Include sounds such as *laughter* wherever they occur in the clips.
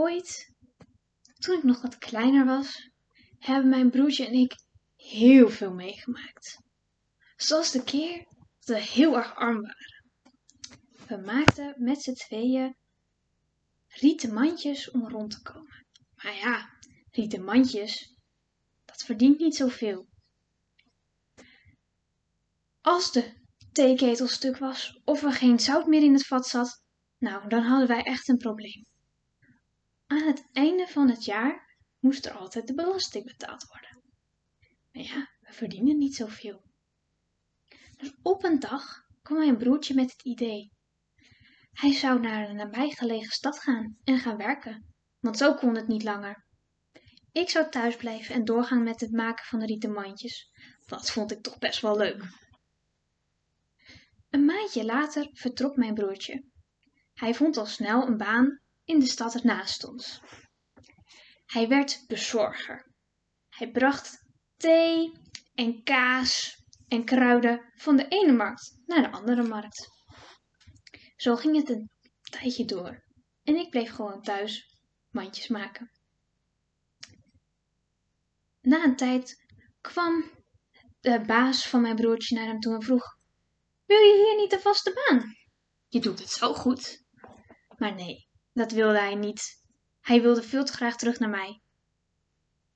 Ooit, toen ik nog wat kleiner was, hebben mijn broertje en ik heel veel meegemaakt. Zoals de keer dat we heel erg arm waren. We maakten met z'n tweeën rieten mandjes om rond te komen. Maar ja, rieten mandjes, dat verdient niet zoveel. Als de theeketel stuk was of er geen zout meer in het vat zat, nou, dan hadden wij echt een probleem. Aan het einde van het jaar moest er altijd de belasting betaald worden. Maar ja, we verdienen niet zoveel. Dus op een dag kwam mijn broertje met het idee. Hij zou naar een nabijgelegen stad gaan en gaan werken, want zo kon het niet langer. Ik zou thuis blijven en doorgaan met het maken van de rieten mandjes. Dat vond ik toch best wel leuk. Een maandje later vertrok mijn broertje. Hij vond al snel een baan in de stad ernaast ons. Hij werd bezorger. Hij bracht thee en kaas en kruiden van de ene markt naar de andere markt. Zo ging het een tijdje door en ik bleef gewoon thuis mandjes maken. Na een tijd kwam de baas van mijn broertje naar hem toe en vroeg: Wil je hier niet een vaste baan? Je doet het zo goed. Maar nee, dat wilde hij niet. Hij wilde veel te graag terug naar mij.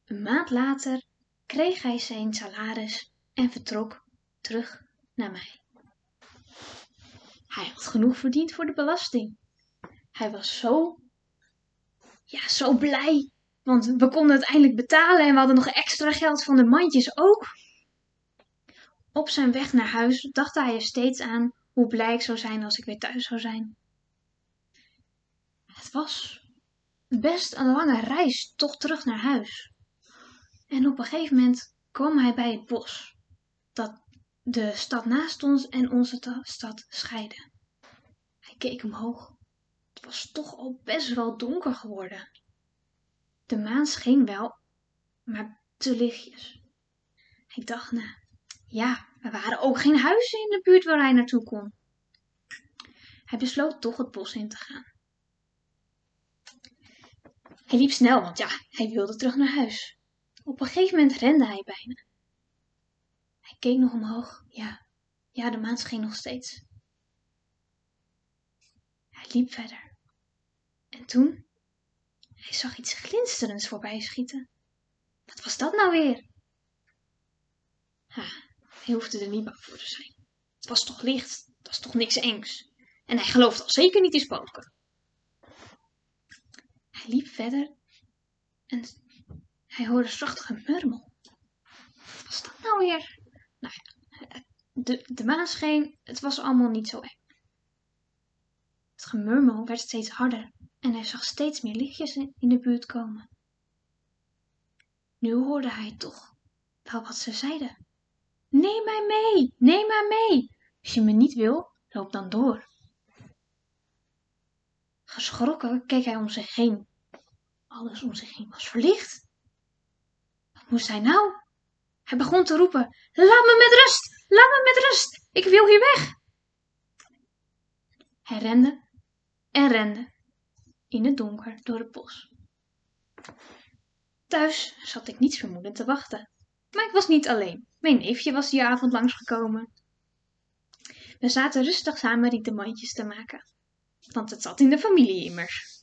Een maand later kreeg hij zijn salaris en vertrok terug naar mij. Hij had genoeg verdiend voor de belasting. Hij was zo, ja, zo blij, want we konden het eindelijk betalen en we hadden nog extra geld van de mandjes ook. Op zijn weg naar huis dacht hij er steeds aan hoe blij ik zou zijn als ik weer thuis zou zijn. Was best een lange reis toch terug naar huis. En op een gegeven moment kwam hij bij het bos, dat de stad naast ons en onze stad scheidde. Hij keek omhoog. Het was toch al best wel donker geworden. De maan scheen wel, maar te lichtjes. Hij dacht na, ja, er waren ook geen huizen in de buurt waar hij naartoe kon. Hij besloot toch het bos in te gaan. Hij liep snel, want ja, hij wilde terug naar huis. Op een gegeven moment rende hij bijna. Hij keek nog omhoog. Ja, ja, de maan scheen nog steeds. Hij liep verder. En toen, hij zag iets glinsterends voorbij schieten. Wat was dat nou weer? Ha, hij hoefde er niet bang voor te zijn. Het was toch licht, het was toch niks engs. En hij geloofde al zeker niet in spoken. Hij liep verder en hij hoorde zacht gemurmel. Wat was dat nou weer? Nou ja, de, de maan scheen, het was allemaal niet zo eng. Het gemurmel werd steeds harder en hij zag steeds meer lichtjes in, in de buurt komen. Nu hoorde hij toch wel wat ze zeiden. Neem mij mee, neem mij mee. Als je me niet wil, loop dan door. Geschrokken keek hij om zich heen. Alles om zich heen was verlicht. Wat moest hij nou? Hij begon te roepen: Laat me met rust! Laat me met rust! Ik wil hier weg! Hij rende en rende in het donker door het bos. Thuis zat ik niets vermoedend te wachten. Maar ik was niet alleen. Mijn neefje was die avond langsgekomen. We zaten rustig samen rietenmandjes te maken. Want het zat in de familie immers.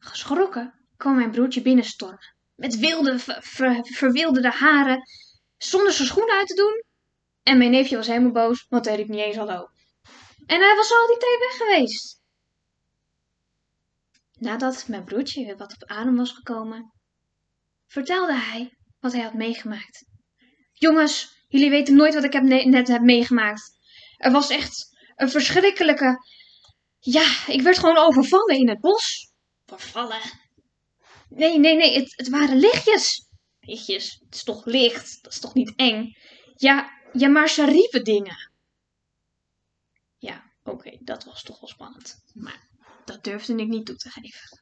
Geschrokken kwam mijn broertje binnenstormen. Met wilde, ver, verwilderde haren, zonder zijn schoenen uit te doen. En mijn neefje was helemaal boos, want hij riep niet eens hallo. En hij was al die tijd weg geweest. Nadat mijn broertje weer wat op adem was gekomen, vertelde hij wat hij had meegemaakt. Jongens, jullie weten nooit wat ik heb net heb meegemaakt. Er was echt een verschrikkelijke. Ja, ik werd gewoon overvallen in het bos. Vervallen? Nee, nee, nee, het, het waren lichtjes. Lichtjes? Het is toch licht? Dat is toch niet eng? Ja, ja maar ze riepen dingen. Ja, oké, dat was toch wel spannend. Maar dat durfde ik niet toe te geven.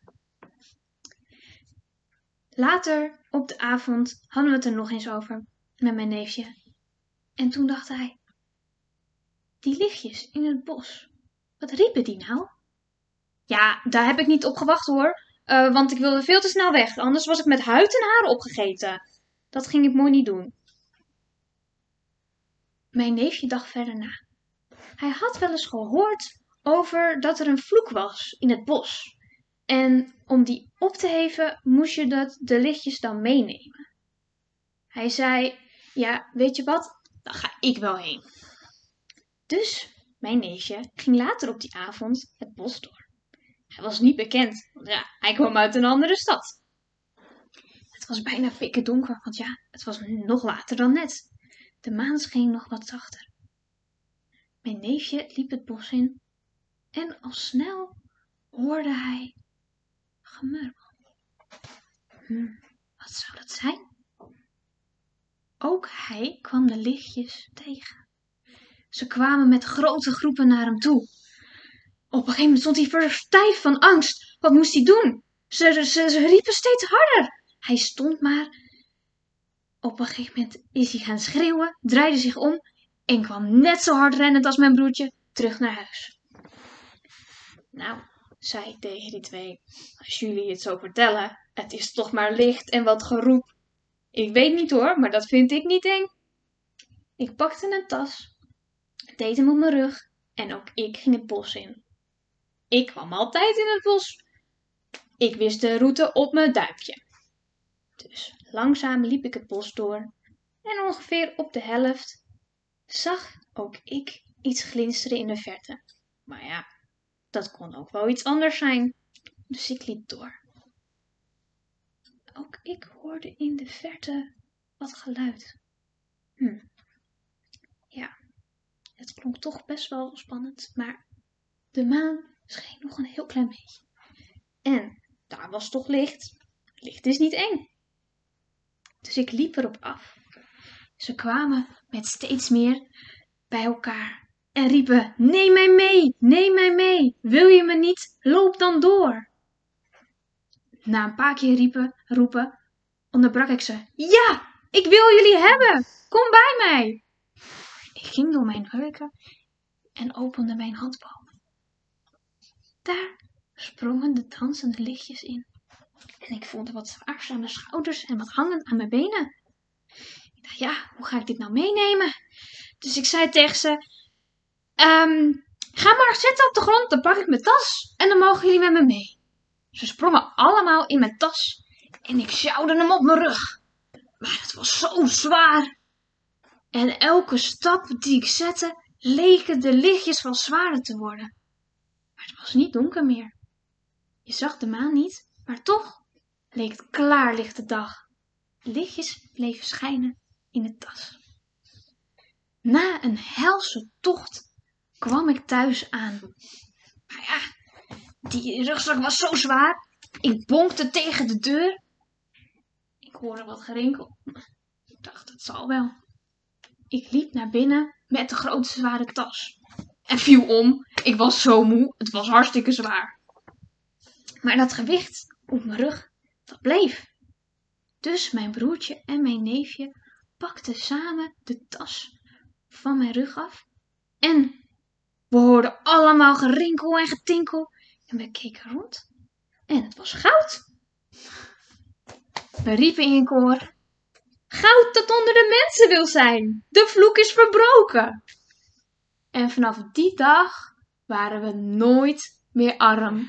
Later, op de avond, hadden we het er nog eens over met mijn neefje. En toen dacht hij: Die lichtjes in het bos, wat riepen die nou? Ja, daar heb ik niet op gewacht hoor. Uh, want ik wilde veel te snel weg. Anders was ik met huid en haar opgegeten. Dat ging ik mooi niet doen. Mijn neefje dacht verder na. Hij had wel eens gehoord over dat er een vloek was in het bos. En om die op te heffen moest je dat de lichtjes dan meenemen. Hij zei: Ja, weet je wat? Dan ga ik wel heen. Dus mijn neefje ging later op die avond het bos door. Hij was niet bekend, want ja, hij kwam uit een andere stad. Het was bijna pikken donker, want ja, het was nog later dan net. De maan scheen nog wat zachter. Mijn neefje liep het bos in en al snel hoorde hij gemurmel. Hm, wat zou dat zijn? Ook hij kwam de lichtjes tegen. Ze kwamen met grote groepen naar hem toe. Op een gegeven moment stond hij verstijf van angst. Wat moest hij doen? Ze, ze, ze riepen steeds harder. Hij stond maar. Op een gegeven moment is hij gaan schreeuwen, draaide zich om en kwam net zo hard rennend als mijn broertje terug naar huis. Nou, zei ik tegen die twee, als jullie het zo vertellen, het is toch maar licht en wat geroep. Ik weet niet hoor, maar dat vind ik niet eng. Ik pakte een tas, deed hem op mijn rug en ook ik ging het bos in. Ik kwam altijd in het bos. Ik wist de route op mijn duimpje. Dus langzaam liep ik het bos door en ongeveer op de helft zag ook ik iets glinsteren in de verte. Maar ja, dat kon ook wel iets anders zijn. Dus ik liep door. Ook ik hoorde in de verte wat geluid. Hm. Ja, het klonk toch best wel spannend, maar de maan scheen nog een heel klein beetje. En daar was toch licht. Licht is niet eng. Dus ik liep erop af. Ze kwamen met steeds meer bij elkaar en riepen: Neem mij mee, neem mij mee. Wil je me niet? Loop dan door. Na een paar keer riepen, roepen, onderbrak ik ze: Ja, ik wil jullie hebben. Kom bij mij. Ik ging door mijn heuken en opende mijn handboom. Daar sprongen de dansende lichtjes in. En ik voelde wat zwaars aan mijn schouders en wat hangen aan mijn benen. Ik dacht, ja, hoe ga ik dit nou meenemen? Dus ik zei tegen ze, um, ga maar zitten op de grond, dan pak ik mijn tas en dan mogen jullie met me mee. Ze sprongen allemaal in mijn tas en ik sjouwde hem op mijn rug. Maar het was zo zwaar. En elke stap die ik zette, leken de lichtjes wel zwaarder te worden. Het was niet donker meer. Je zag de maan niet, maar toch leek het klaarlichte dag. Lichtjes bleven schijnen in de tas. Na een helse tocht kwam ik thuis aan. Maar ja, die rugzak was zo zwaar. Ik bonkte tegen de deur. Ik hoorde wat gerinkel. Ik dacht, het zal wel. Ik liep naar binnen met de grote zware tas. En viel om. Ik was zo moe. Het was hartstikke zwaar. Maar dat gewicht op mijn rug, dat bleef. Dus mijn broertje en mijn neefje pakten samen de tas van mijn rug af. En we hoorden allemaal gerinkel en getinkel. En we keken rond. En het was goud. We riepen in koor. Goud dat onder de mensen wil zijn. De vloek is verbroken. En vanaf die dag waren we nooit meer arm. *laughs*